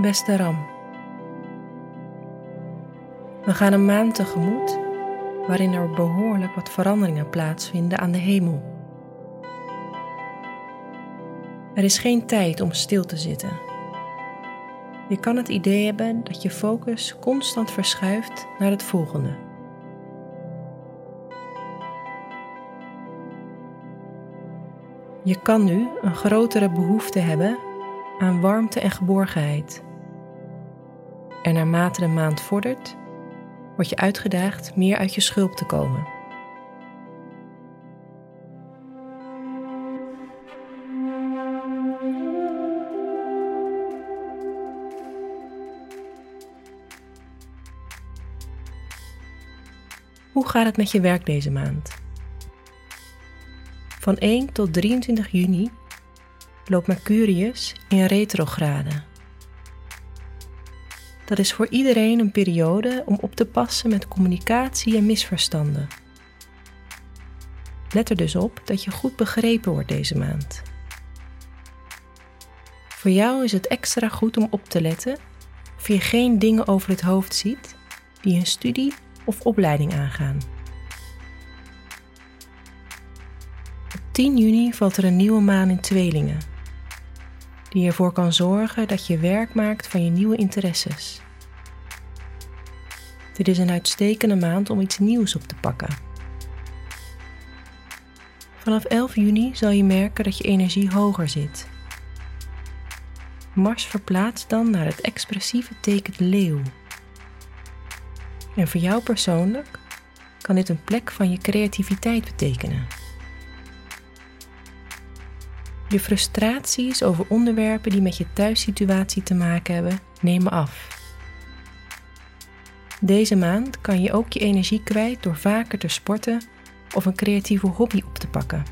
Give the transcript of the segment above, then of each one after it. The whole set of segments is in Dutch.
beste Ram. We gaan een maand tegemoet waarin er behoorlijk wat veranderingen plaatsvinden aan de hemel. Er is geen tijd om stil te zitten. Je kan het idee hebben dat je focus constant verschuift naar het volgende. Je kan nu een grotere behoefte hebben aan warmte en geborgenheid. En naarmate de maand vordert, word je uitgedaagd meer uit je schulp te komen. Hoe gaat het met je werk deze maand? Van 1 tot 23 juni loopt Mercurius in retrograde. Dat is voor iedereen een periode om op te passen met communicatie en misverstanden. Let er dus op dat je goed begrepen wordt deze maand. Voor jou is het extra goed om op te letten of je geen dingen over het hoofd ziet die een studie of opleiding aangaan. 10 juni valt er een nieuwe maan in tweelingen, die ervoor kan zorgen dat je werk maakt van je nieuwe interesses. Dit is een uitstekende maand om iets nieuws op te pakken. Vanaf 11 juni zal je merken dat je energie hoger zit. Mars verplaatst dan naar het expressieve teken leeuw. En voor jou persoonlijk kan dit een plek van je creativiteit betekenen. Je frustraties over onderwerpen die met je thuissituatie te maken hebben, nemen af. Deze maand kan je ook je energie kwijt door vaker te sporten of een creatieve hobby op te pakken.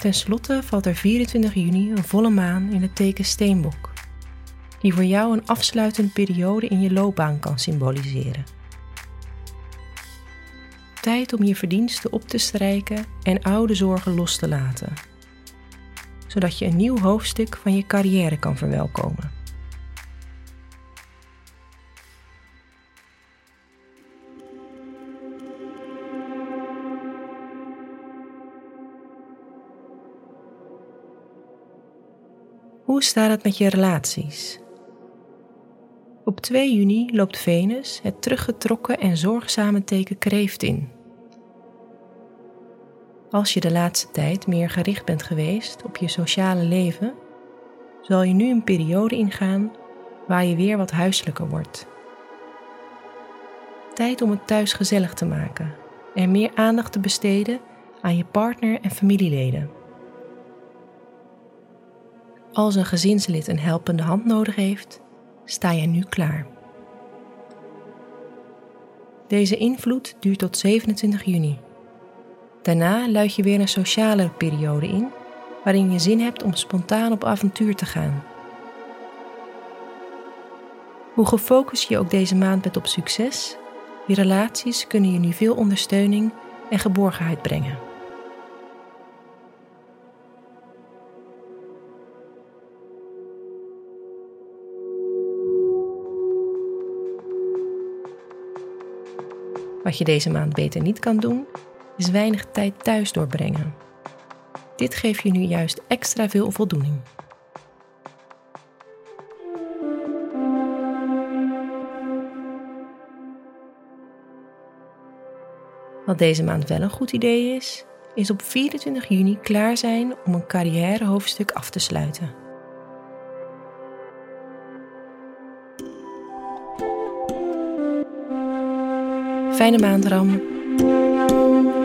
Ten slotte valt er 24 juni een volle maan in het teken Steenbok, die voor jou een afsluitende periode in je loopbaan kan symboliseren. Tijd om je verdiensten op te strijken en oude zorgen los te laten, zodat je een nieuw hoofdstuk van je carrière kan verwelkomen. Hoe staat het met je relaties? Op 2 juni loopt Venus het teruggetrokken en zorgzame teken kreeft in. Als je de laatste tijd meer gericht bent geweest op je sociale leven, zal je nu een periode ingaan waar je weer wat huiselijker wordt. Tijd om het thuis gezellig te maken en meer aandacht te besteden aan je partner en familieleden. Als een gezinslid een helpende hand nodig heeft, sta je nu klaar. Deze invloed duurt tot 27 juni. Daarna luid je weer een sociale periode in, waarin je zin hebt om spontaan op avontuur te gaan. Hoe gefocust je ook deze maand bent op succes, je relaties kunnen je nu veel ondersteuning en geborgenheid brengen. Wat je deze maand beter niet kan doen, is weinig tijd thuis doorbrengen. Dit geeft je nu juist extra veel voldoening. Wat deze maand wel een goed idee is, is op 24 juni klaar zijn om een carrièrehoofdstuk af te sluiten. Fijne maand, Ram.